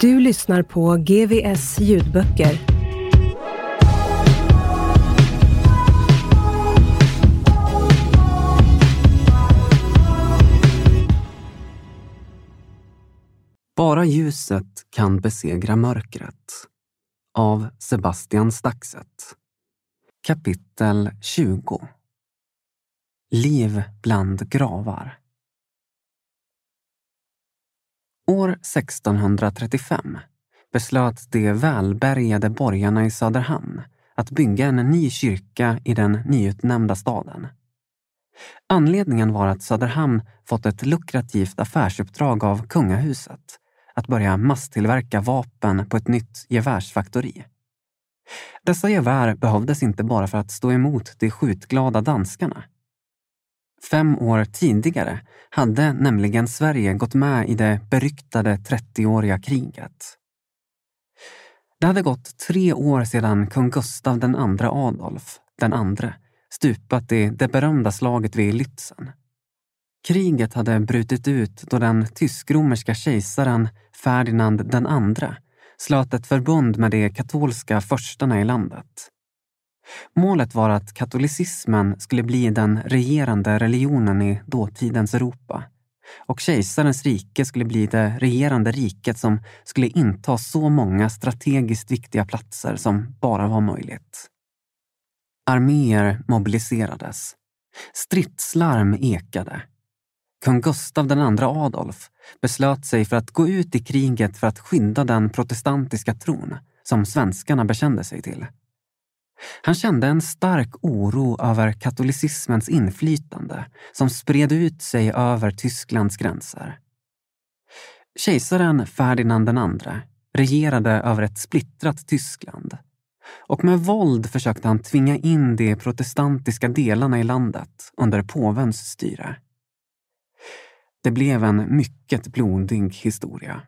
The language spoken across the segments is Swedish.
Du lyssnar på GVS ljudböcker. Bara ljuset kan besegra mörkret. Av Sebastian Staxet. Kapitel 20 Liv bland gravar. År 1635 beslöt de välbärgade borgarna i Söderhamn att bygga en ny kyrka i den nyutnämnda staden. Anledningen var att Söderhamn fått ett lukrativt affärsuppdrag av kungahuset att börja masstillverka vapen på ett nytt gevärsfaktori. Dessa gevär behövdes inte bara för att stå emot de skjutglada danskarna. Fem år tidigare hade nämligen Sverige gått med i det beryktade 30-åriga kriget. Det hade gått tre år sedan kung Gustav II Adolf, den andre, stupat i det berömda slaget vid Lützen. Kriget hade brutit ut då den tysk-romerska kejsaren Ferdinand II, slöt ett förbund med de katolska förstarna i landet. Målet var att katolicismen skulle bli den regerande religionen i dåtidens Europa och kejsarens rike skulle bli det regerande riket som skulle inta så många strategiskt viktiga platser som bara var möjligt. Arméer mobiliserades. Stridslarm ekade. Kung Gustav II Adolf beslöt sig för att gå ut i kriget för att skydda den protestantiska tron som svenskarna bekände sig till. Han kände en stark oro över katolicismens inflytande som spred ut sig över Tysklands gränser. Kejsaren Ferdinand II regerade över ett splittrat Tyskland och med våld försökte han tvinga in de protestantiska delarna i landet under påvens styre. Det blev en mycket blodig historia.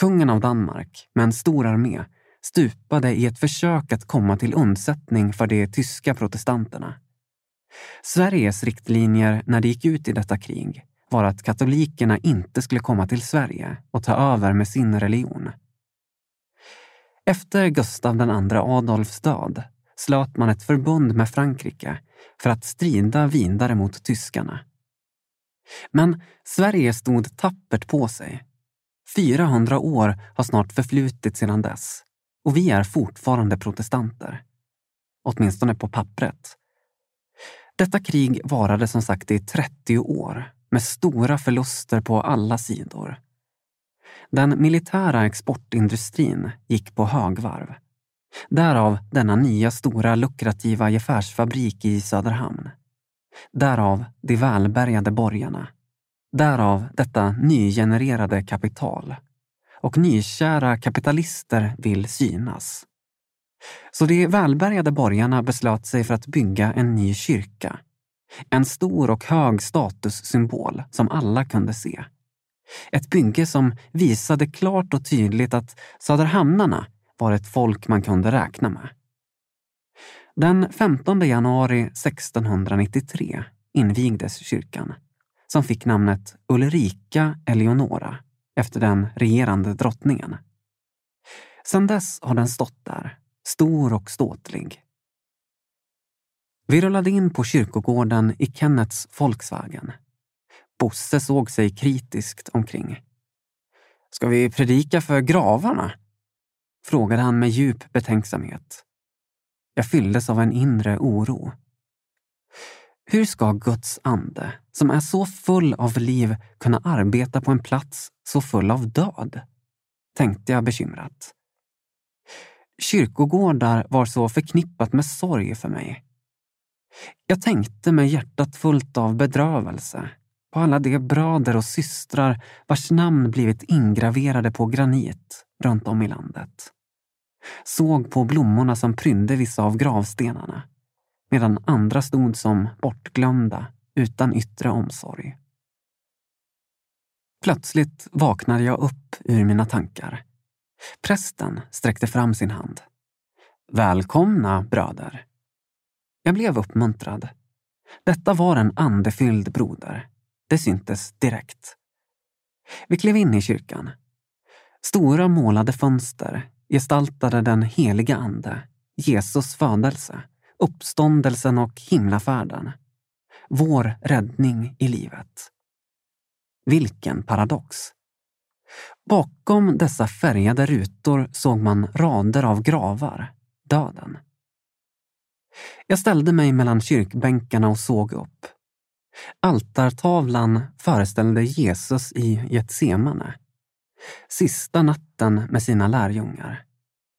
Kungen av Danmark, med en stor armé, stupade i ett försök att komma till undsättning för de tyska protestanterna. Sveriges riktlinjer när det gick ut i detta krig var att katolikerna inte skulle komma till Sverige och ta över med sin religion. Efter Gustav II Adolfs död slöt man ett förbund med Frankrike för att strida vidare mot tyskarna. Men Sverige stod tappert på sig. 400 år har snart förflutit sedan dess och vi är fortfarande protestanter. Åtminstone på pappret. Detta krig varade som sagt i 30 år med stora förluster på alla sidor. Den militära exportindustrin gick på högvarv. Därav denna nya stora lukrativa gefärsfabrik i Söderhamn. Därav de välbärgade borgarna. Därav detta nygenererade kapital och nykära kapitalister vill synas. Så de välbärgade borgarna beslöt sig för att bygga en ny kyrka. En stor och hög statussymbol som alla kunde se. Ett bygge som visade klart och tydligt att söderhamnarna var ett folk man kunde räkna med. Den 15 januari 1693 invigdes kyrkan, som fick namnet Ulrika Eleonora efter den regerande drottningen. Sedan dess har den stått där, stor och ståtlig. Vi rullade in på kyrkogården i Kennets Volkswagen. Bosse såg sig kritiskt omkring. Ska vi predika för gravarna? Frågade han med djup betänksamhet. Jag fylldes av en inre oro. Hur ska Guds ande, som är så full av liv, kunna arbeta på en plats så full av död? Tänkte jag bekymrat. Kyrkogårdar var så förknippat med sorg för mig. Jag tänkte med hjärtat fullt av bedrövelse på alla de bröder och systrar vars namn blivit ingraverade på granit runt om i landet. Såg på blommorna som prydde vissa av gravstenarna medan andra stod som bortglömda utan yttre omsorg. Plötsligt vaknade jag upp ur mina tankar. Prästen sträckte fram sin hand. Välkomna, bröder. Jag blev uppmuntrad. Detta var en andefylld broder. Det syntes direkt. Vi klev in i kyrkan. Stora målade fönster gestaltade den heliga Ande, Jesus födelse, uppståndelsen och himlafärden. Vår räddning i livet. Vilken paradox! Bakom dessa färgade rutor såg man rader av gravar, döden. Jag ställde mig mellan kyrkbänkarna och såg upp. Altartavlan föreställde Jesus i Getsemane. Sista natten med sina lärjungar.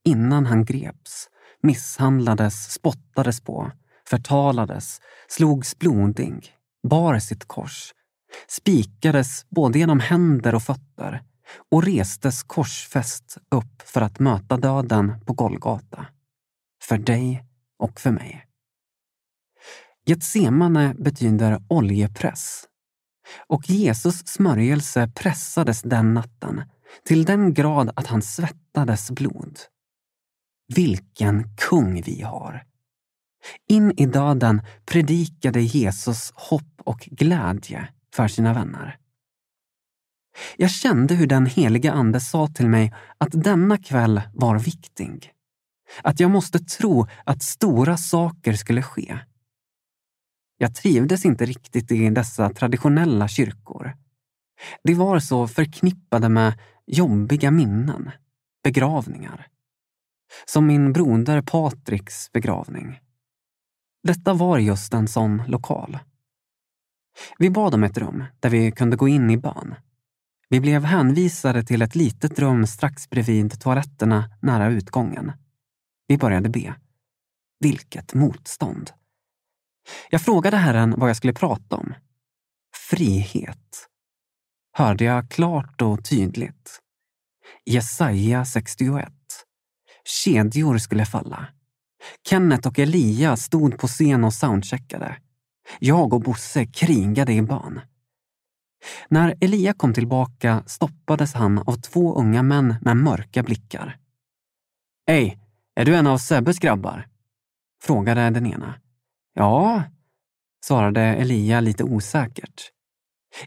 Innan han greps, misshandlades, spottades på, förtalades, slogs blodig, bar sitt kors, spikades både genom händer och fötter och restes korsfäst upp för att möta döden på Golgata. För dig och för mig. Getsemane betyder oljepress. Och Jesus smörjelse pressades den natten till den grad att han svettades blod. Vilken kung vi har! In i döden predikade Jesus hopp och glädje för sina vänner. Jag kände hur den heliga Ande sa till mig att denna kväll var viktig. Att jag måste tro att stora saker skulle ske. Jag trivdes inte riktigt i dessa traditionella kyrkor. De var så förknippade med jobbiga minnen, begravningar. Som min broder Patriks begravning. Detta var just en sån lokal. Vi bad om ett rum där vi kunde gå in i bön. Vi blev hänvisade till ett litet rum strax bredvid toaletterna nära utgången. Vi började be. Vilket motstånd! Jag frågade Herren vad jag skulle prata om. Frihet. Hörde jag klart och tydligt. Jesaja 61. Kedjor skulle falla. Kenneth och Elia stod på scen och soundcheckade. Jag och Bosse krigade i bön. När Elia kom tillbaka stoppades han av två unga män med mörka blickar. Hej, är du en av Sebbes grabbar? Frågade den ena. Ja, svarade Elia lite osäkert.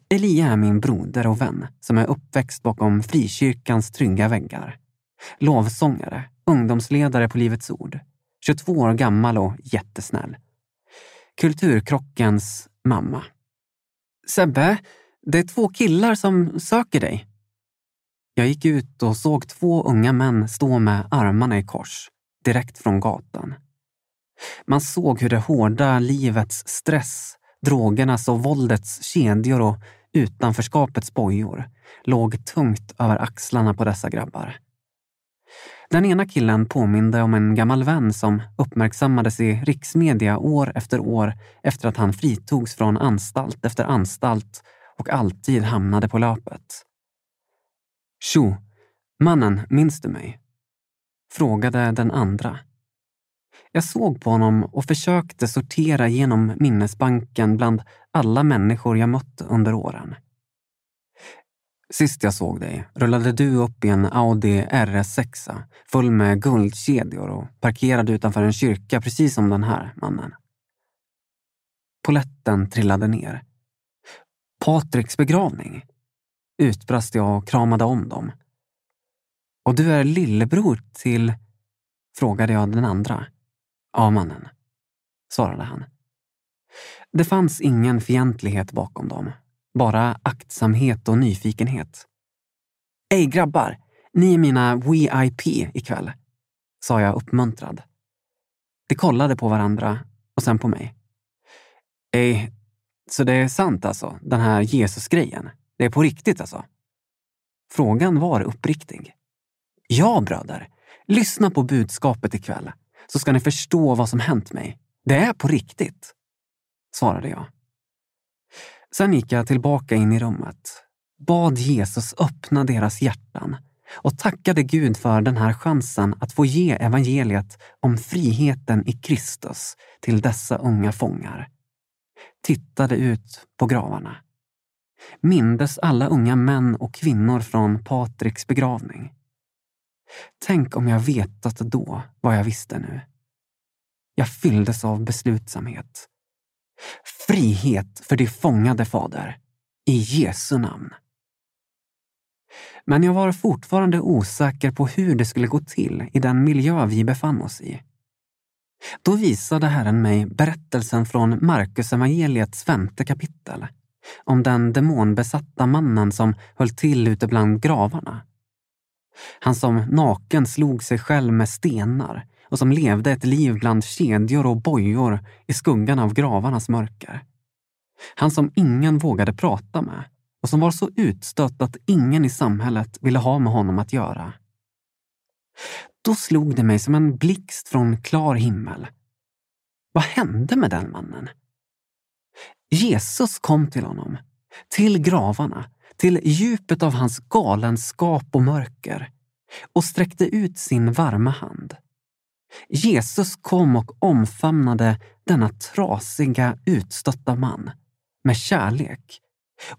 Elia är min broder och vän som är uppväxt bakom frikyrkans trygga väggar. Lovsångare, ungdomsledare på Livets Ord. 22 år gammal och jättesnäll. Kulturkrockens mamma. Sebbe, det är två killar som söker dig. Jag gick ut och såg två unga män stå med armarna i kors, direkt från gatan. Man såg hur det hårda livets stress, drogernas och våldets kedjor och utanförskapets bojor låg tungt över axlarna på dessa grabbar. Den ena killen påminde om en gammal vän som uppmärksammades i riksmedia år efter år efter att han fritogs från anstalt efter anstalt och alltid hamnade på löpet. Tjo, mannen, minns du mig? Frågade den andra. Jag såg på honom och försökte sortera genom minnesbanken bland alla människor jag mött under åren. Sist jag såg dig rullade du upp i en Audi RS6 full med guldkedjor och parkerade utanför en kyrka precis som den här mannen. Poletten trillade ner. Patriks begravning? Utbrast jag och kramade om dem. Och du är lillebror till... Frågade jag den andra. Ja, mannen, svarade han. Det fanns ingen fientlighet bakom dem bara aktsamhet och nyfikenhet. Ey grabbar, ni är mina VIP ikväll, sa jag uppmuntrad. De kollade på varandra och sen på mig. Ey, så det är sant alltså, den här Jesus-grejen? Det är på riktigt alltså? Frågan var uppriktig. Ja, bröder. Lyssna på budskapet ikväll, så ska ni förstå vad som hänt mig. Det är på riktigt, svarade jag. Sen gick jag tillbaka in i rummet, bad Jesus öppna deras hjärtan och tackade Gud för den här chansen att få ge evangeliet om friheten i Kristus till dessa unga fångar. Tittade ut på gravarna. Mindes alla unga män och kvinnor från Patriks begravning. Tänk om jag vetat då vad jag visste nu. Jag fylldes av beslutsamhet. Frihet för de fångade, Fader. I Jesu namn. Men jag var fortfarande osäker på hur det skulle gå till i den miljö vi befann oss i. Då visade Herren mig berättelsen från Markus evangeliets femte kapitel om den demonbesatta mannen som höll till ute bland gravarna. Han som naken slog sig själv med stenar och som levde ett liv bland kedjor och bojor i skuggan av gravarnas mörker. Han som ingen vågade prata med och som var så utstött att ingen i samhället ville ha med honom att göra. Då slog det mig som en blixt från klar himmel. Vad hände med den mannen? Jesus kom till honom, till gravarna, till djupet av hans galenskap och mörker och sträckte ut sin varma hand. Jesus kom och omfamnade denna trasiga, utstötta man med kärlek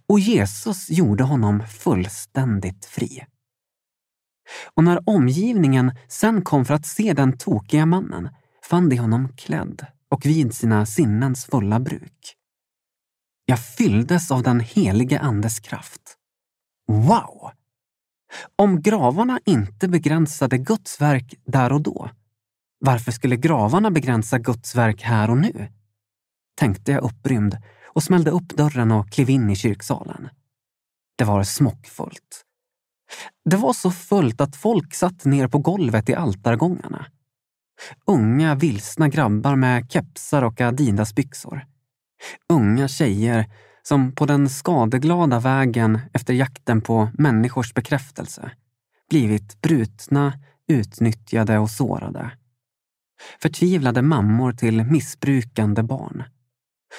och Jesus gjorde honom fullständigt fri. Och när omgivningen sen kom för att se den tokiga mannen fann de honom klädd och vid sina sinnens fulla bruk. Jag fylldes av den helige Andes kraft. Wow! Om gravarna inte begränsade Guds verk där och då, varför skulle gravarna begränsa Guds verk här och nu? Tänkte jag upprymd och smällde upp dörren och klev in i kyrksalen. Det var smockfullt. Det var så fullt att folk satt ner på golvet i altargångarna. Unga vilsna grabbar med kepsar och adidasbyxor. Unga tjejer som på den skadeglada vägen efter jakten på människors bekräftelse blivit brutna, utnyttjade och sårade. Förtvivlade mammor till missbrukande barn.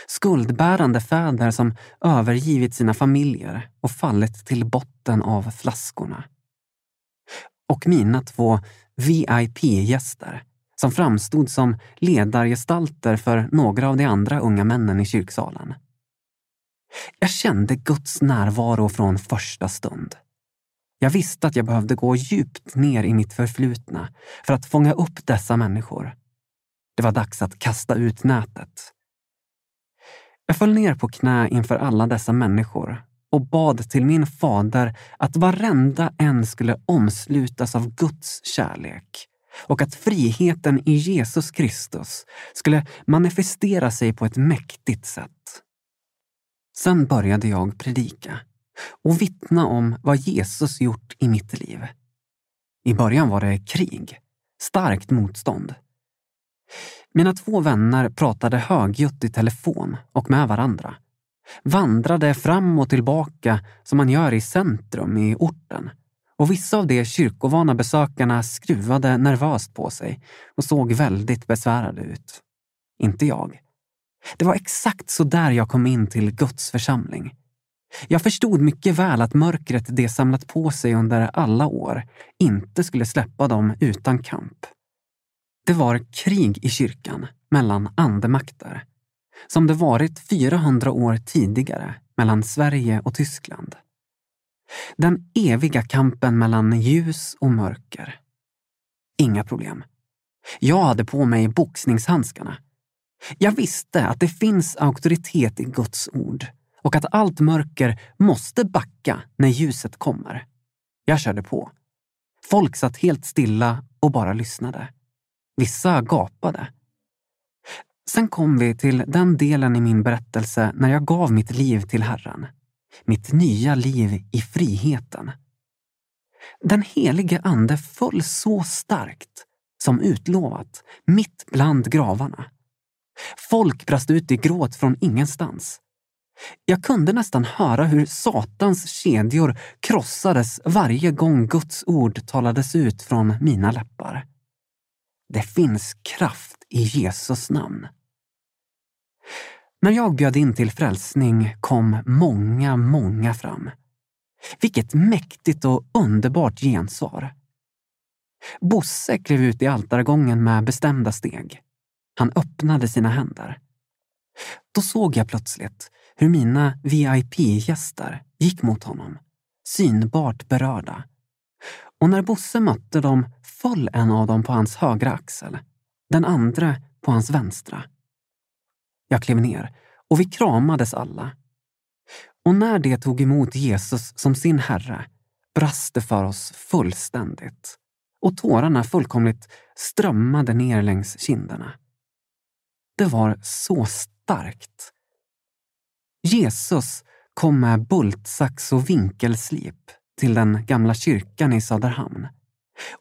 Skuldbärande fäder som övergivit sina familjer och fallit till botten av flaskorna. Och mina två VIP-gäster som framstod som ledargestalter för några av de andra unga männen i kyrksalen. Jag kände Guds närvaro från första stund. Jag visste att jag behövde gå djupt ner i mitt förflutna för att fånga upp dessa människor. Det var dags att kasta ut nätet. Jag föll ner på knä inför alla dessa människor och bad till min fader att varenda en skulle omslutas av Guds kärlek och att friheten i Jesus Kristus skulle manifestera sig på ett mäktigt sätt. Sen började jag predika och vittna om vad Jesus gjort i mitt liv. I början var det krig, starkt motstånd. Mina två vänner pratade högljutt i telefon och med varandra. Vandrade fram och tillbaka som man gör i centrum i orten. Och vissa av de kyrkovana besökarna skruvade nervöst på sig och såg väldigt besvärade ut. Inte jag. Det var exakt så där jag kom in till Guds församling. Jag förstod mycket väl att mörkret de samlat på sig under alla år inte skulle släppa dem utan kamp. Det var krig i kyrkan mellan andemakter, som det varit 400 år tidigare mellan Sverige och Tyskland. Den eviga kampen mellan ljus och mörker. Inga problem. Jag hade på mig boxningshandskarna. Jag visste att det finns auktoritet i Guds ord och att allt mörker måste backa när ljuset kommer. Jag körde på. Folk satt helt stilla och bara lyssnade. Vissa gapade. Sen kom vi till den delen i min berättelse när jag gav mitt liv till Herren. Mitt nya liv i friheten. Den helige ande föll så starkt, som utlovat, mitt bland gravarna. Folk brast ut i gråt från ingenstans. Jag kunde nästan höra hur Satans kedjor krossades varje gång Guds ord talades ut från mina läppar. Det finns kraft i Jesus namn. När jag bjöd in till frälsning kom många, många fram. Vilket mäktigt och underbart gensvar. Bosse klev ut i altargången med bestämda steg. Han öppnade sina händer. Då såg jag plötsligt hur mina VIP-gäster gick mot honom, synbart berörda. Och när Bosse mötte dem föll en av dem på hans högra axel, den andra på hans vänstra. Jag klev ner och vi kramades alla. Och när de tog emot Jesus som sin Herre brast det för oss fullständigt och tårarna fullkomligt strömmade ner längs kinderna. Det var så starkt. Jesus kom med bultsax och vinkelslip till den gamla kyrkan i Söderhamn.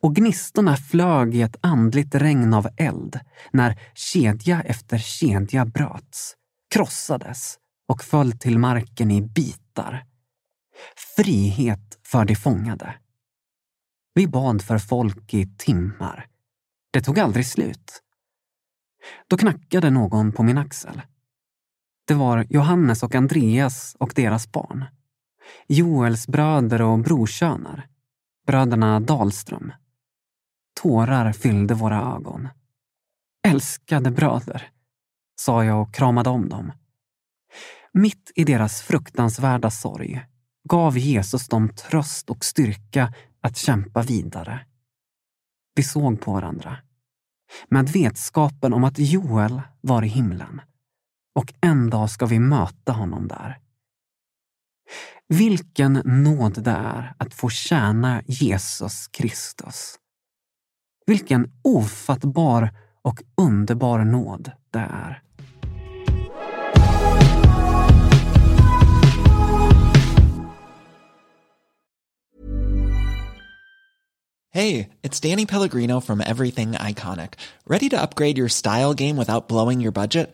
Och gnistorna flög i ett andligt regn av eld när kedja efter kedja bröts, krossades och föll till marken i bitar. Frihet för de fångade. Vi bad för folk i timmar. Det tog aldrig slut. Då knackade någon på min axel. Det var Johannes och Andreas och deras barn. Joels bröder och brorsöner. Bröderna Dahlström. Tårar fyllde våra ögon. Älskade bröder, sa jag och kramade om dem. Mitt i deras fruktansvärda sorg gav Jesus dem tröst och styrka att kämpa vidare. Vi såg på varandra med vetskapen om att Joel var i himlen och en dag ska vi möta honom där. Vilken nåd det är att få tjäna Jesus Kristus. Vilken ofattbar och underbar nåd det är. Hey, it's Danny Pellegrino from Everything Iconic. Ready to upgrade your style game without blowing your budget?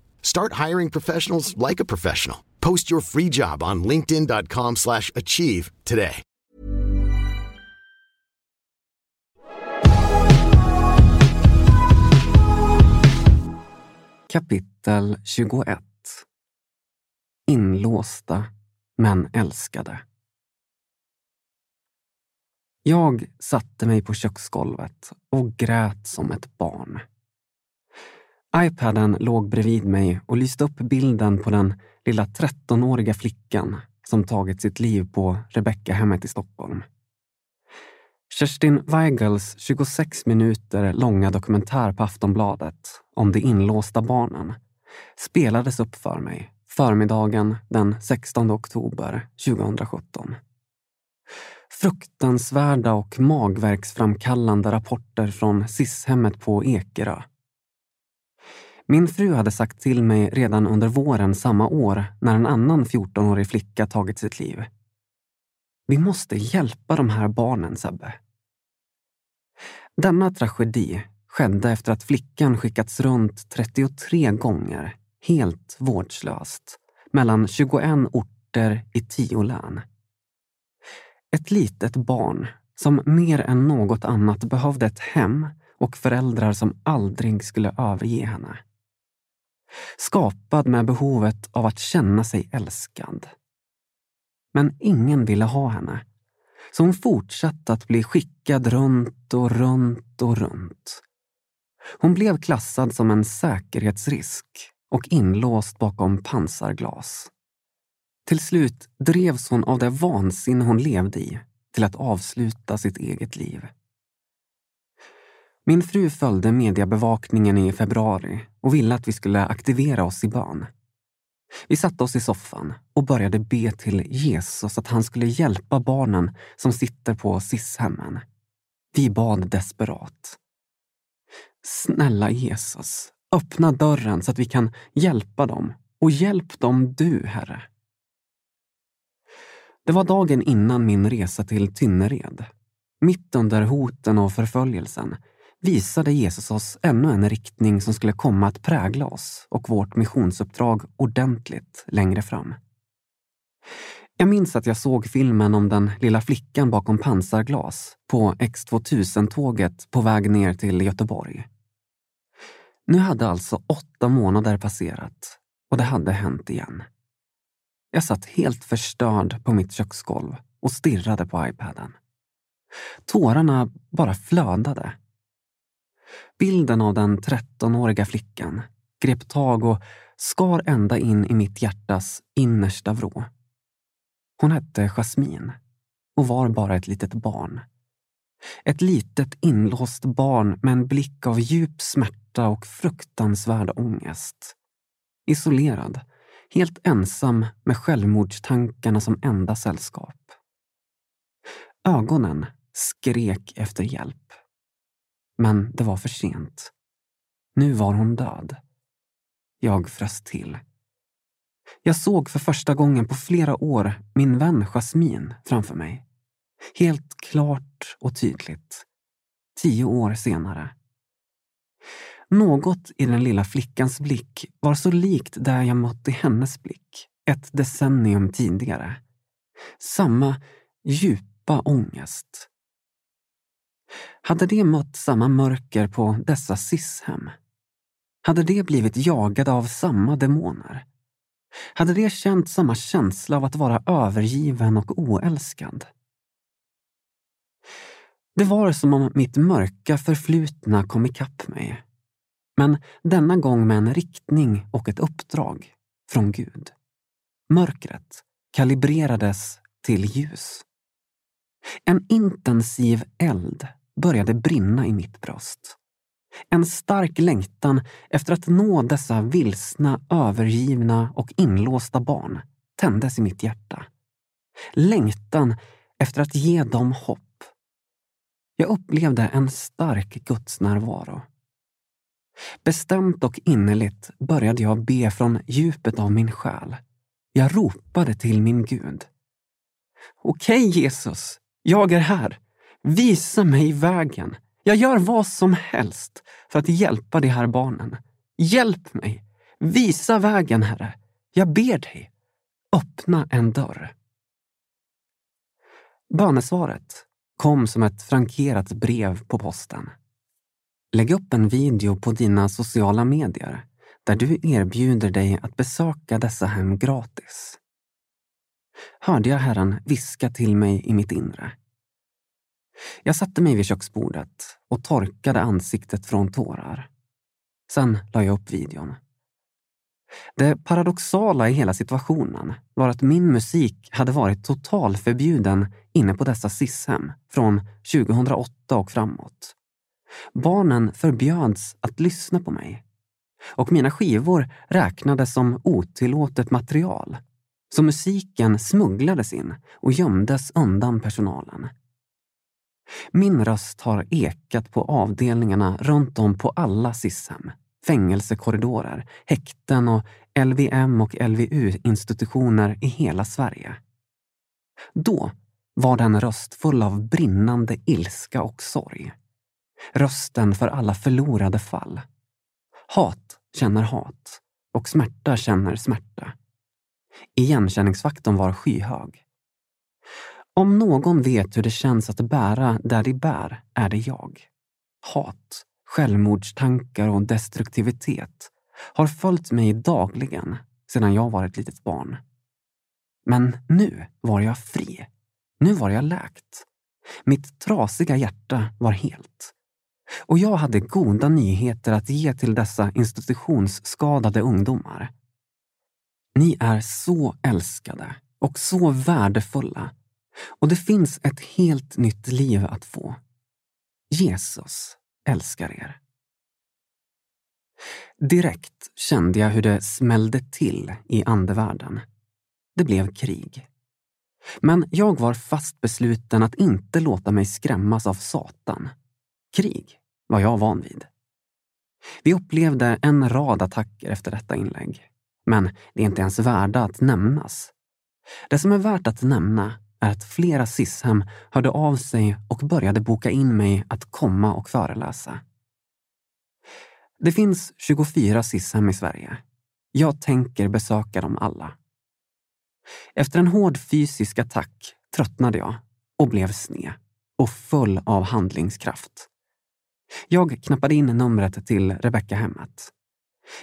Start hiring professionals like a professional. Post your free job on linkedin.com slash achieve today. Kapitel 21 Inlåsta men älskade. Jag satte mig på köksgolvet och grät som ett barn. Ipaden låg bredvid mig och lyste upp bilden på den lilla 13-åriga flickan som tagit sitt liv på Rebecka-hemmet i Stockholm. Kerstin Weigels 26 minuter långa dokumentär på Aftonbladet om de inlåsta barnen spelades upp för mig förmiddagen den 16 oktober 2017. Fruktansvärda och magverksframkallande rapporter från SIS-hemmet på Ekerö. Min fru hade sagt till mig redan under våren samma år när en annan 14-årig flicka tagit sitt liv. Vi måste hjälpa de här barnen, Sebbe. Denna tragedi skedde efter att flickan skickats runt 33 gånger, helt vårdslöst, mellan 21 orter i 10 län. Ett litet barn som mer än något annat behövde ett hem och föräldrar som aldrig skulle överge henne. Skapad med behovet av att känna sig älskad. Men ingen ville ha henne. Så hon fortsatte att bli skickad runt och runt och runt. Hon blev klassad som en säkerhetsrisk och inlåst bakom pansarglas. Till slut drevs hon av det vansinne hon levde i till att avsluta sitt eget liv. Min fru följde mediebevakningen i februari och ville att vi skulle aktivera oss i bön. Vi satte oss i soffan och började be till Jesus att han skulle hjälpa barnen som sitter på SIS-hemmen. Vi bad desperat. Snälla Jesus, öppna dörren så att vi kan hjälpa dem och hjälp dem du, Herre. Det var dagen innan min resa till Tynnered. Mitt under hoten och förföljelsen visade Jesus oss ännu en riktning som skulle komma att prägla oss och vårt missionsuppdrag ordentligt längre fram. Jag minns att jag såg filmen om den lilla flickan bakom pansarglas på X2000-tåget på väg ner till Göteborg. Nu hade alltså åtta månader passerat och det hade hänt igen. Jag satt helt förstörd på mitt köksgolv och stirrade på iPaden. Tårarna bara flödade. Bilden av den 13-åriga flickan grep tag och skar ända in i mitt hjärtas innersta vrå. Hon hette Jasmin och var bara ett litet barn. Ett litet inlåst barn med en blick av djup smärta och fruktansvärd ångest. Isolerad helt ensam med självmordstankarna som enda sällskap. Ögonen skrek efter hjälp. Men det var för sent. Nu var hon död. Jag frös till. Jag såg för första gången på flera år min vän Jasmin framför mig. Helt klart och tydligt. Tio år senare. Något i den lilla flickans blick var så likt det jag mött i hennes blick ett decennium tidigare. Samma djupa ångest. Hade de mött samma mörker på dessa SIS-hem? Hade de blivit jagade av samma demoner? Hade de känt samma känsla av att vara övergiven och oälskad? Det var som om mitt mörka förflutna kom ikapp mig men denna gång med en riktning och ett uppdrag från Gud. Mörkret kalibrerades till ljus. En intensiv eld började brinna i mitt bröst. En stark längtan efter att nå dessa vilsna, övergivna och inlåsta barn tändes i mitt hjärta. Längtan efter att ge dem hopp. Jag upplevde en stark gudsnärvaro. Bestämt och innerligt började jag be från djupet av min själ. Jag ropade till min Gud. Okej Jesus, jag är här. Visa mig vägen. Jag gör vad som helst för att hjälpa de här barnen. Hjälp mig. Visa vägen, Herre. Jag ber dig. Öppna en dörr. Bönesvaret kom som ett frankerat brev på posten. Lägg upp en video på dina sociala medier där du erbjuder dig att besöka dessa hem gratis. Hörde jag Herren viska till mig i mitt inre. Jag satte mig vid köksbordet och torkade ansiktet från tårar. Sen la jag upp videon. Det paradoxala i hela situationen var att min musik hade varit totalförbjuden inne på dessa SIS-hem från 2008 och framåt. Barnen förbjöds att lyssna på mig. Och mina skivor räknades som otillåtet material. Så musiken smugglades in och gömdes undan personalen. Min röst har ekat på avdelningarna runt om på alla SIS-hem, fängelsekorridorer, häkten och LVM och LVU-institutioner i hela Sverige. Då var den röst full av brinnande ilska och sorg. Rösten för alla förlorade fall. Hat känner hat och smärta känner smärta. Igenkänningsfaktorn var skyhög. Om någon vet hur det känns att bära där de bär, är det jag. Hat, självmordstankar och destruktivitet har följt mig dagligen sedan jag var ett litet barn. Men nu var jag fri. Nu var jag läkt. Mitt trasiga hjärta var helt. Och jag hade goda nyheter att ge till dessa institutionsskadade ungdomar. Ni är så älskade och så värdefulla och det finns ett helt nytt liv att få. Jesus älskar er. Direkt kände jag hur det smällde till i andevärlden. Det blev krig. Men jag var fast besluten att inte låta mig skrämmas av Satan. Krig var jag van vid. Vi upplevde en rad attacker efter detta inlägg. Men det är inte ens värda att nämnas. Det som är värt att nämna att flera SIS-hem hörde av sig och började boka in mig att komma och föreläsa. Det finns 24 SIS-hem i Sverige. Jag tänker besöka dem alla. Efter en hård fysisk attack tröttnade jag och blev sned och full av handlingskraft. Jag knappade in numret till Rebecka-hemmet.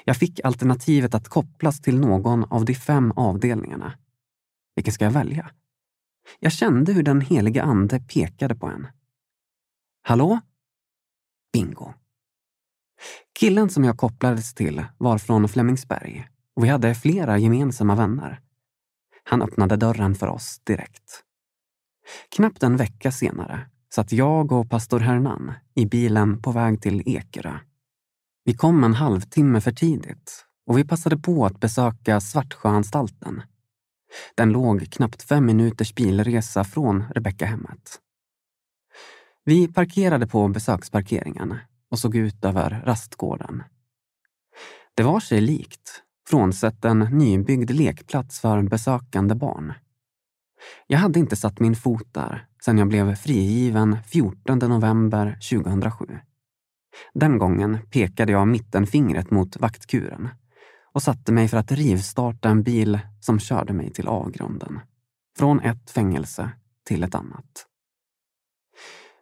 Jag fick alternativet att kopplas till någon av de fem avdelningarna. Vilken ska jag välja? Jag kände hur den heliga ande pekade på en. Hallå? Bingo. Killen som jag kopplades till var från Flemingsberg och vi hade flera gemensamma vänner. Han öppnade dörren för oss direkt. Knappt en vecka senare satt jag och pastor Hernan i bilen på väg till Ekerö. Vi kom en halvtimme för tidigt och vi passade på att besöka Svartsjöanstalten. Den låg knappt fem minuters bilresa från Rebecka-hemmet. Vi parkerade på besöksparkeringen och såg ut över rastgården. Det var sig likt, frånsett en nybyggd lekplats för besökande barn. Jag hade inte satt min fot där sedan jag blev frigiven 14 november 2007. Den gången pekade jag mittenfingret mot vaktkuren och satte mig för att rivstarta en bil som körde mig till avgrunden. Från ett fängelse till ett annat.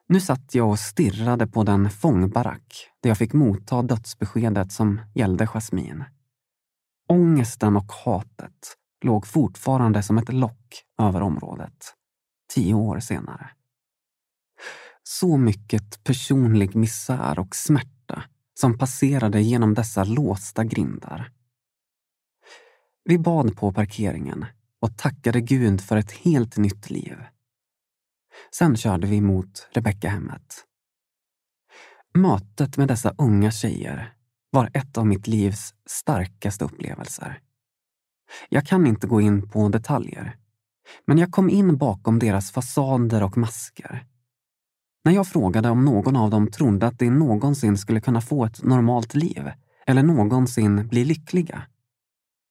Nu satt jag och stirrade på den fångbarack där jag fick motta dödsbeskedet som gällde Jasmin. Ångesten och hatet låg fortfarande som ett lock över området, tio år senare. Så mycket personlig misär och smärta som passerade genom dessa låsta grindar. Vi bad på parkeringen och tackade Gud för ett helt nytt liv. Sen körde vi mot Rebecka-hemmet. Mötet med dessa unga tjejer var ett av mitt livs starkaste upplevelser. Jag kan inte gå in på detaljer, men jag kom in bakom deras fasader och masker. När jag frågade om någon av dem trodde att de någonsin skulle kunna få ett normalt liv eller någonsin bli lyckliga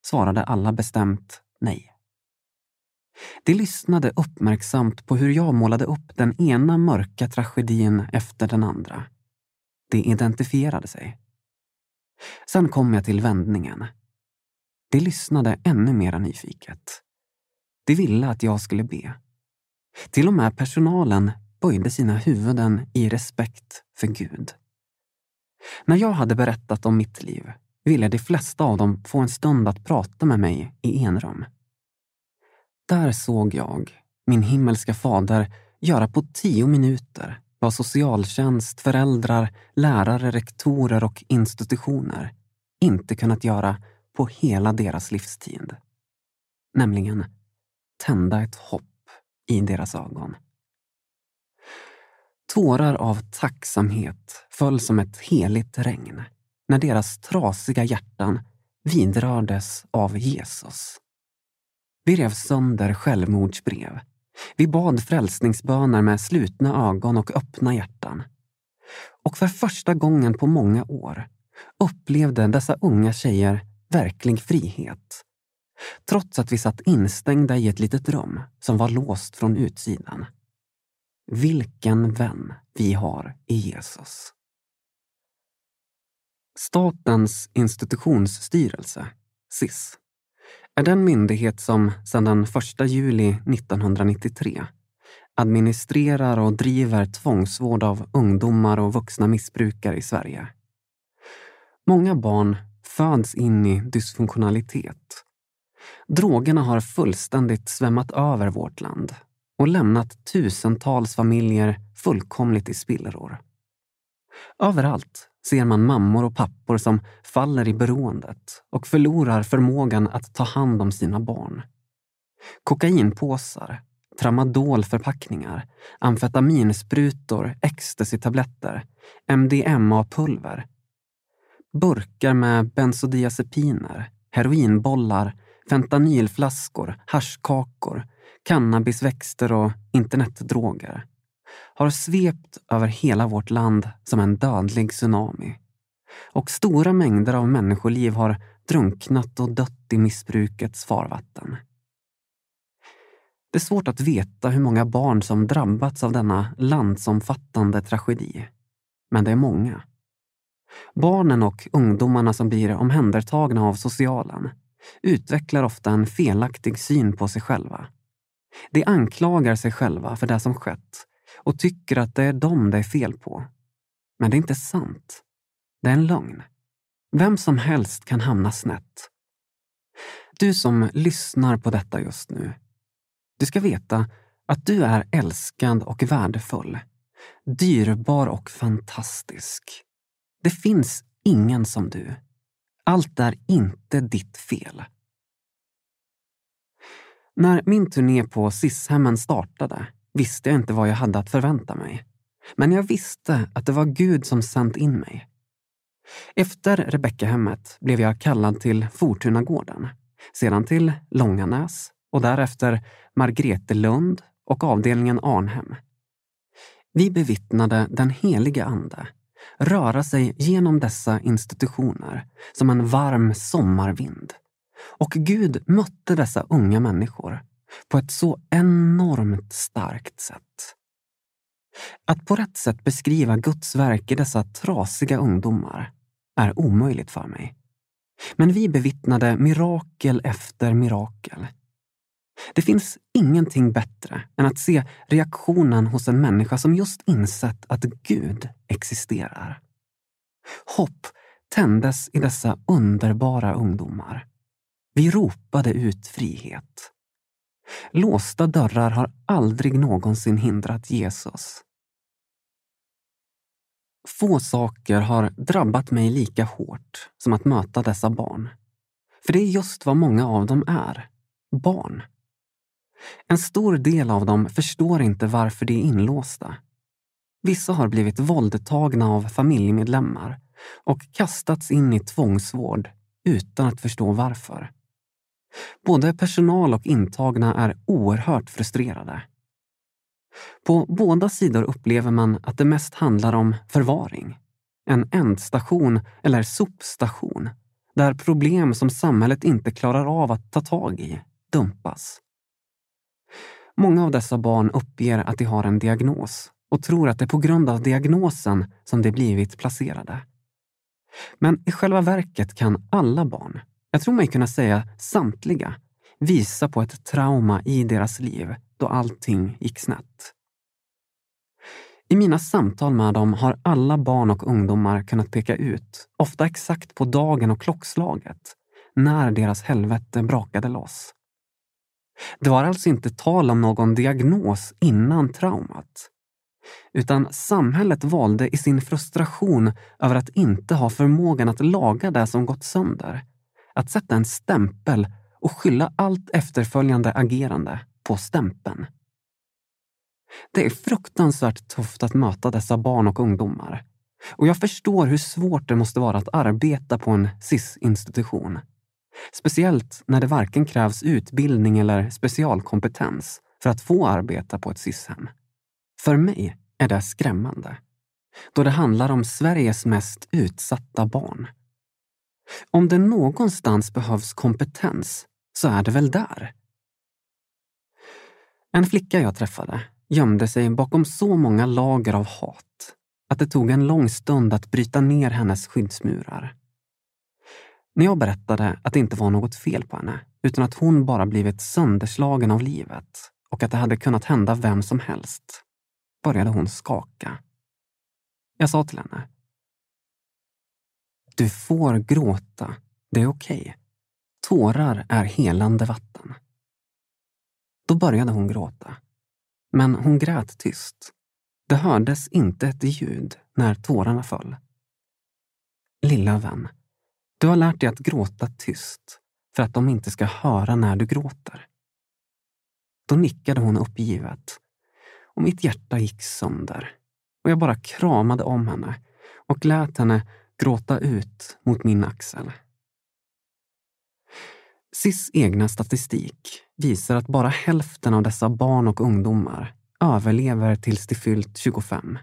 svarade alla bestämt nej. De lyssnade uppmärksamt på hur jag målade upp den ena mörka tragedin efter den andra. De identifierade sig. Sen kom jag till vändningen. De lyssnade ännu mera nyfiket. De ville att jag skulle be. Till och med personalen böjde sina huvuden i respekt för Gud. När jag hade berättat om mitt liv ville de flesta av dem få en stund att prata med mig i enrum. Där såg jag min himmelska fader göra på tio minuter vad socialtjänst, föräldrar, lärare, rektorer och institutioner inte kunnat göra på hela deras livstid. Nämligen tända ett hopp i deras ögon. Tårar av tacksamhet föll som ett heligt regn när deras trasiga hjärtan vidrördes av Jesus. Vi rev sönder självmordsbrev. Vi bad frälsningsböner med slutna ögon och öppna hjärtan. Och för första gången på många år upplevde dessa unga tjejer verklig frihet. Trots att vi satt instängda i ett litet rum som var låst från utsidan. Vilken vän vi har i Jesus. Statens institutionsstyrelse, SIS, är den myndighet som sedan den 1 juli 1993 administrerar och driver tvångsvård av ungdomar och vuxna missbrukare i Sverige. Många barn föds in i dysfunktionalitet. Drogerna har fullständigt svämmat över vårt land och lämnat tusentals familjer fullkomligt i spillror. Överallt ser man mammor och pappor som faller i beroendet och förlorar förmågan att ta hand om sina barn. Kokainpåsar, tramadolförpackningar, amfetaminsprutor, ecstasytabletter, MDMA-pulver, burkar med bensodiazepiner, heroinbollar, fentanylflaskor, haschkakor, cannabisväxter och internetdroger har svept över hela vårt land som en dödlig tsunami. Och stora mängder av människoliv har drunknat och dött i missbrukets farvatten. Det är svårt att veta hur många barn som drabbats av denna landsomfattande tragedi. Men det är många. Barnen och ungdomarna som blir omhändertagna av socialen utvecklar ofta en felaktig syn på sig själva. De anklagar sig själva för det som skett och tycker att det är dem det är fel på. Men det är inte sant. Det är en lögn. Vem som helst kan hamna snett. Du som lyssnar på detta just nu. Du ska veta att du är älskad och värdefull. Dyrbar och fantastisk. Det finns ingen som du. Allt är inte ditt fel. När min turné på SIS-hemmen startade visste jag inte vad jag hade att förvänta mig. Men jag visste att det var Gud som sänt in mig. Efter Rebeckahemmet blev jag kallad till Fortunagården, sedan till Långanäs och därefter Margretelund och avdelningen Arnhem. Vi bevittnade den helige Ande röra sig genom dessa institutioner som en varm sommarvind. Och Gud mötte dessa unga människor på ett så enormt starkt sätt. Att på rätt sätt beskriva Guds verk i dessa trasiga ungdomar är omöjligt för mig. Men vi bevittnade mirakel efter mirakel. Det finns ingenting bättre än att se reaktionen hos en människa som just insett att Gud existerar. Hopp tändes i dessa underbara ungdomar. Vi ropade ut frihet. Låsta dörrar har aldrig någonsin hindrat Jesus. Få saker har drabbat mig lika hårt som att möta dessa barn. För det är just vad många av dem är. Barn. En stor del av dem förstår inte varför de är inlåsta. Vissa har blivit våldtagna av familjemedlemmar och kastats in i tvångsvård utan att förstå varför. Både personal och intagna är oerhört frustrerade. På båda sidor upplever man att det mest handlar om förvaring. En ändstation eller sopstation där problem som samhället inte klarar av att ta tag i dumpas. Många av dessa barn uppger att de har en diagnos och tror att det är på grund av diagnosen som de blivit placerade. Men i själva verket kan alla barn, jag tror mig kunna säga samtliga, visar på ett trauma i deras liv då allting gick snett. I mina samtal med dem har alla barn och ungdomar kunnat peka ut, ofta exakt på dagen och klockslaget, när deras helvete brakade loss. Det var alltså inte tal om någon diagnos innan traumat. Utan samhället valde i sin frustration över att inte ha förmågan att laga det som gått sönder, att sätta en stämpel och skylla allt efterföljande agerande på stämpeln. Det är fruktansvärt tufft att möta dessa barn och ungdomar. Och jag förstår hur svårt det måste vara att arbeta på en SIS-institution. Speciellt när det varken krävs utbildning eller specialkompetens för att få arbeta på ett SIS-hem. För mig är det skrämmande, då det handlar om Sveriges mest utsatta barn. Om det någonstans behövs kompetens så är det väl där. En flicka jag träffade gömde sig bakom så många lager av hat att det tog en lång stund att bryta ner hennes skyddsmurar. När jag berättade att det inte var något fel på henne, utan att hon bara blivit sönderslagen av livet och att det hade kunnat hända vem som helst, började hon skaka. Jag sa till henne. Du får gråta Det är okej. Okay. Tårar är helande vatten. Då började hon gråta. Men hon grät tyst. Det hördes inte ett ljud när tårarna föll. Lilla vän, du har lärt dig att gråta tyst för att de inte ska höra när du gråter. Då nickade hon uppgivet och mitt hjärta gick sönder och jag bara kramade om henne och lät henne gråta ut mot min axel. SIS egna statistik visar att bara hälften av dessa barn och ungdomar överlever tills de fyllt 25.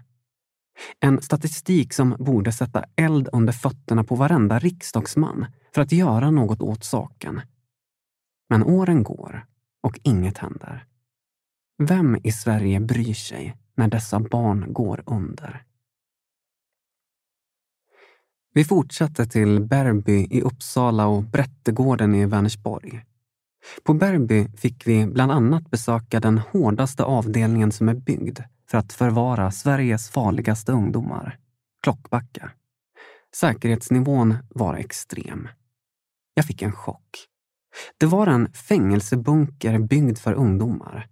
En statistik som borde sätta eld under fötterna på varenda riksdagsman för att göra något åt saken. Men åren går och inget händer. Vem i Sverige bryr sig när dessa barn går under? Vi fortsatte till Berby i Uppsala och Brättegården i Vänersborg. På Berby fick vi bland annat besöka den hårdaste avdelningen som är byggd för att förvara Sveriges farligaste ungdomar, Klockbacka. Säkerhetsnivån var extrem. Jag fick en chock. Det var en fängelsebunker byggd för ungdomar.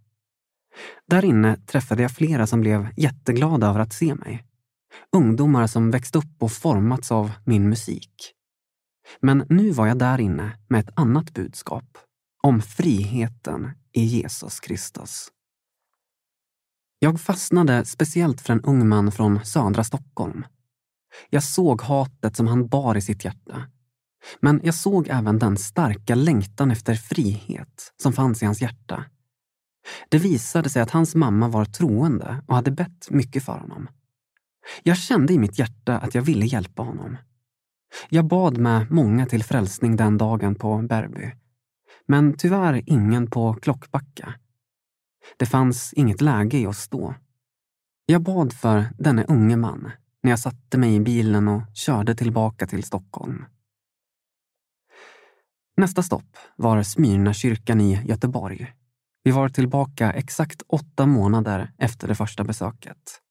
Där inne träffade jag flera som blev jätteglada över att se mig. Ungdomar som växt upp och formats av min musik. Men nu var jag där inne med ett annat budskap. Om friheten i Jesus Kristus. Jag fastnade speciellt för en ung man från södra Stockholm. Jag såg hatet som han bar i sitt hjärta. Men jag såg även den starka längtan efter frihet som fanns i hans hjärta. Det visade sig att hans mamma var troende och hade bett mycket för honom. Jag kände i mitt hjärta att jag ville hjälpa honom. Jag bad med många till frälsning den dagen på Berby. Men tyvärr ingen på Klockbacka. Det fanns inget läge i oss då. Jag bad för denne unge man när jag satte mig i bilen och körde tillbaka till Stockholm. Nästa stopp var Smyrnakyrkan i Göteborg. Vi var tillbaka exakt åtta månader efter det första besöket.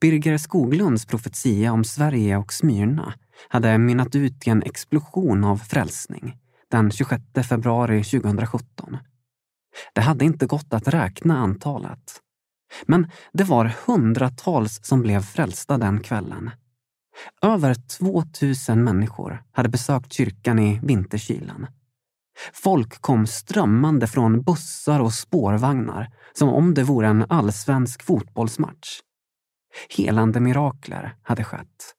Birger Skoglunds profetia om Sverige och Smyrna hade mynnat ut i en explosion av frälsning den 26 februari 2017. Det hade inte gått att räkna antalet. Men det var hundratals som blev frälsta den kvällen. Över 2000 människor hade besökt kyrkan i vinterkylan. Folk kom strömmande från bussar och spårvagnar som om det vore en allsvensk fotbollsmatch. Helande mirakler hade skett.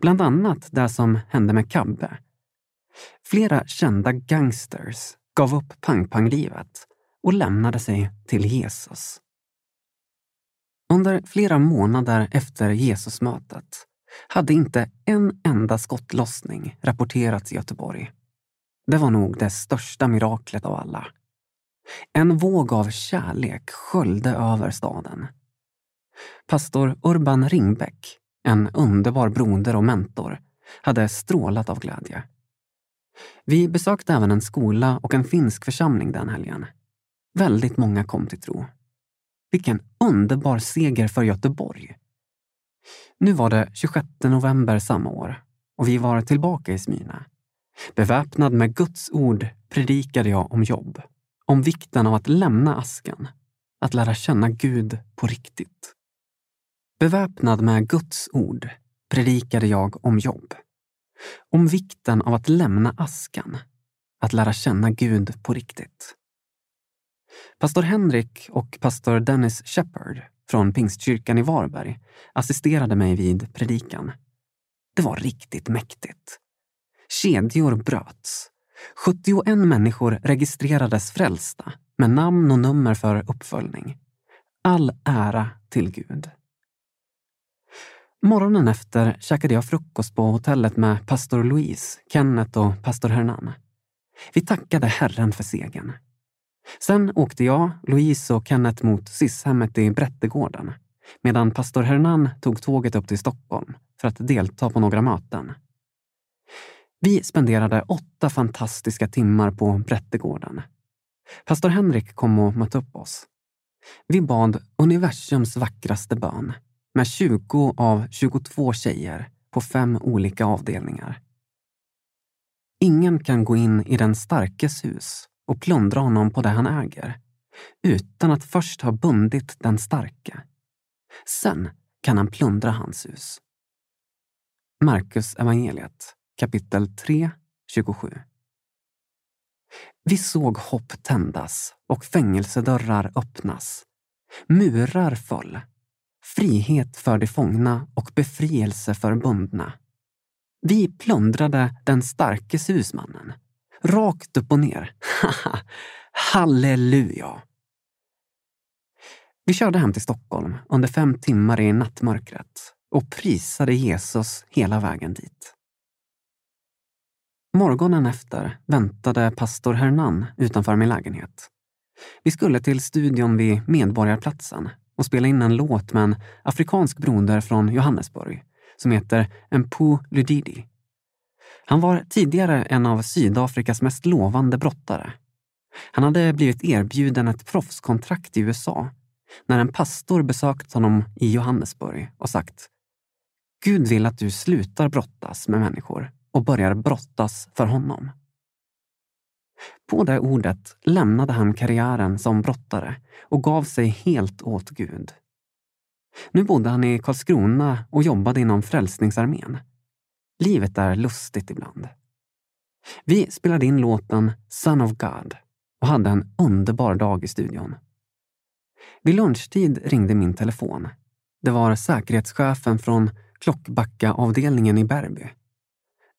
Bland annat det som hände med Kabbe. Flera kända gangsters gav upp pang-pang-livet och lämnade sig till Jesus. Under flera månader efter Jesusmötet hade inte en enda skottlossning rapporterats i Göteborg. Det var nog det största miraklet av alla. En våg av kärlek sköljde över staden. Pastor Urban Ringbäck, en underbar broder och mentor, hade strålat av glädje. Vi besökte även en skola och en finsk församling den helgen. Väldigt många kom till tro. Vilken underbar seger för Göteborg! Nu var det 26 november samma år och vi var tillbaka i Smyrna. Beväpnad med Guds ord predikade jag om jobb, om vikten av att lämna askan, att lära känna Gud på riktigt. Beväpnad med Guds ord predikade jag om jobb, om vikten av att lämna askan, att lära känna Gud på riktigt. Pastor Henrik och pastor Dennis Shepard från Pingstkyrkan i Varberg assisterade mig vid predikan. Det var riktigt mäktigt. Kedjor bröts. 71 människor registrerades frälsta med namn och nummer för uppföljning. All ära till Gud. Morgonen efter käkade jag frukost på hotellet med pastor Louise, Kenneth och pastor Hernan. Vi tackade Herren för segern. Sen åkte jag, Louise och Kenneth mot SIS-hemmet i Brättegården medan pastor Hernan tog tåget upp till Stockholm för att delta på några möten. Vi spenderade åtta fantastiska timmar på Brättegården. Pastor Henrik kom och mötte upp oss. Vi bad universums vackraste bön med 20 av 22 tjejer på fem olika avdelningar. Ingen kan gå in i den starkes hus och plundra honom på det han äger utan att först ha bundit den starke. Sen kan han plundra hans hus. Markus evangeliet kapitel 3, 27. Vi såg hopp tändas och fängelsedörrar öppnas. Murar föll. Frihet för de fångna och befrielse för bundna. Vi plundrade den starke husmannen. Rakt upp och ner. Halleluja! Vi körde hem till Stockholm under fem timmar i nattmörkret och prisade Jesus hela vägen dit. Morgonen efter väntade pastor Hernan utanför min lägenhet. Vi skulle till studion vid Medborgarplatsen och spela in en låt med en afrikansk broder från Johannesburg som heter Mpu Ludidi. Han var tidigare en av Sydafrikas mest lovande brottare. Han hade blivit erbjuden ett proffskontrakt i USA när en pastor besökt honom i Johannesburg och sagt Gud vill att du slutar brottas med människor och börjar brottas för honom. På det ordet lämnade han karriären som brottare och gav sig helt åt Gud. Nu bodde han i Karlskrona och jobbade inom Frälsningsarmén. Livet är lustigt ibland. Vi spelade in låten Son of God och hade en underbar dag i studion. Vid lunchtid ringde min telefon. Det var säkerhetschefen från Klockbacka-avdelningen i Bärby.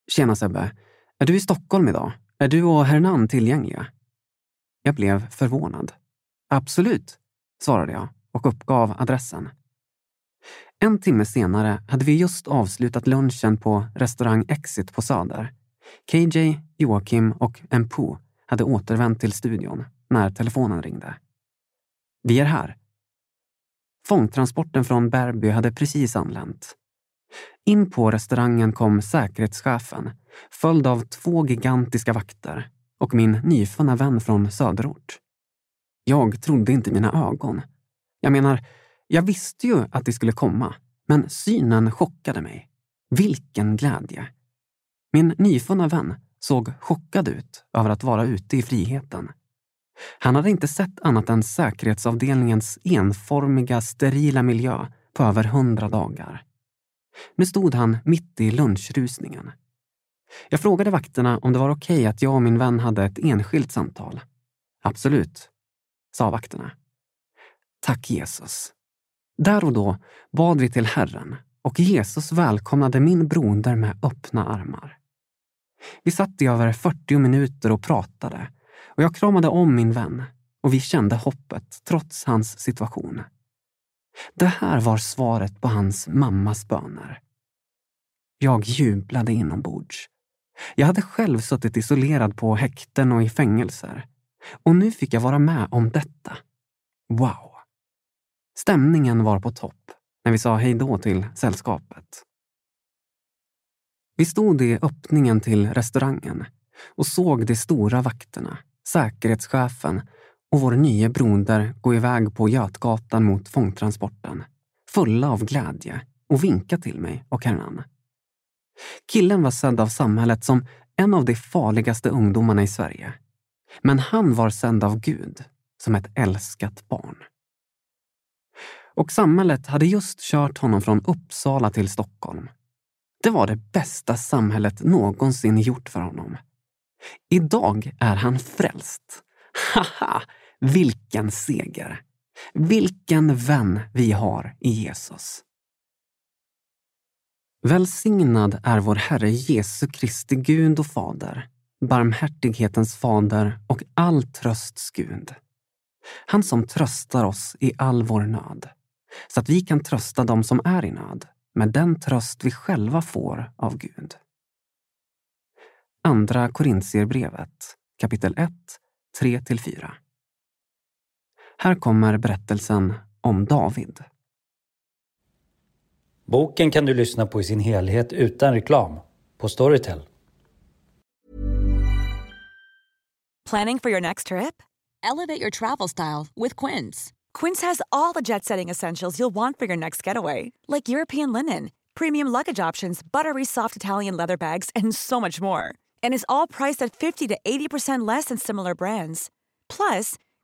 Tjena Sebbe, är du i Stockholm idag? Är du och Hernan tillgängliga? Jag blev förvånad. Absolut, svarade jag och uppgav adressen. En timme senare hade vi just avslutat lunchen på restaurang Exit på Söder. KJ, Joakim och Mpo hade återvänt till studion när telefonen ringde. Vi är här. Fångtransporten från Berby hade precis anlänt. In på restaurangen kom säkerhetschefen, följd av två gigantiska vakter och min nyfunna vän från söderort. Jag trodde inte mina ögon. Jag menar, jag visste ju att de skulle komma, men synen chockade mig. Vilken glädje! Min nyfunna vän såg chockad ut över att vara ute i friheten. Han hade inte sett annat än säkerhetsavdelningens enformiga, sterila miljö på över hundra dagar. Nu stod han mitt i lunchrusningen. Jag frågade vakterna om det var okej okay att jag och min vän hade ett enskilt samtal. Absolut, sa vakterna. Tack Jesus. Där och då bad vi till Herren och Jesus välkomnade min broder med öppna armar. Vi satt i över 40 minuter och pratade och jag kramade om min vän och vi kände hoppet trots hans situation. Det här var svaret på hans mammas böner. Jag jublade inombords. Jag hade själv suttit isolerad på häkten och i fängelser. Och nu fick jag vara med om detta. Wow! Stämningen var på topp när vi sa hej då till sällskapet. Vi stod i öppningen till restaurangen och såg de stora vakterna, säkerhetschefen och vår nye broder gå iväg på Götgatan mot fångtransporten, fulla av glädje och vinka till mig och Hernan. Killen var sedd av samhället som en av de farligaste ungdomarna i Sverige. Men han var sänd av Gud som ett älskat barn. Och samhället hade just kört honom från Uppsala till Stockholm. Det var det bästa samhället någonsin gjort för honom. Idag är han frälst. Haha, vilken seger! Vilken vän vi har i Jesus. Välsignad är vår Herre Jesu Kristi Gud och Fader, barmhärtighetens fader och all trösts Gud. Han som tröstar oss i all vår nöd, så att vi kan trösta dem som är i nöd med den tröst vi själva får av Gud. Andra Korintierbrevet kapitel 1, 3-4. Här kommer berättelsen om David. Boken kan du lyssna på i sin helhet utan reklam på Storytel. Planning for your next trip? Elevate your travel style with Quince. Quince has all the jet-setting essentials you'll want for your next getaway, like European linen, premium luggage options, buttery soft Italian leather bags and so much more And is all priced at 50 to 80% less than similar brands. Plus,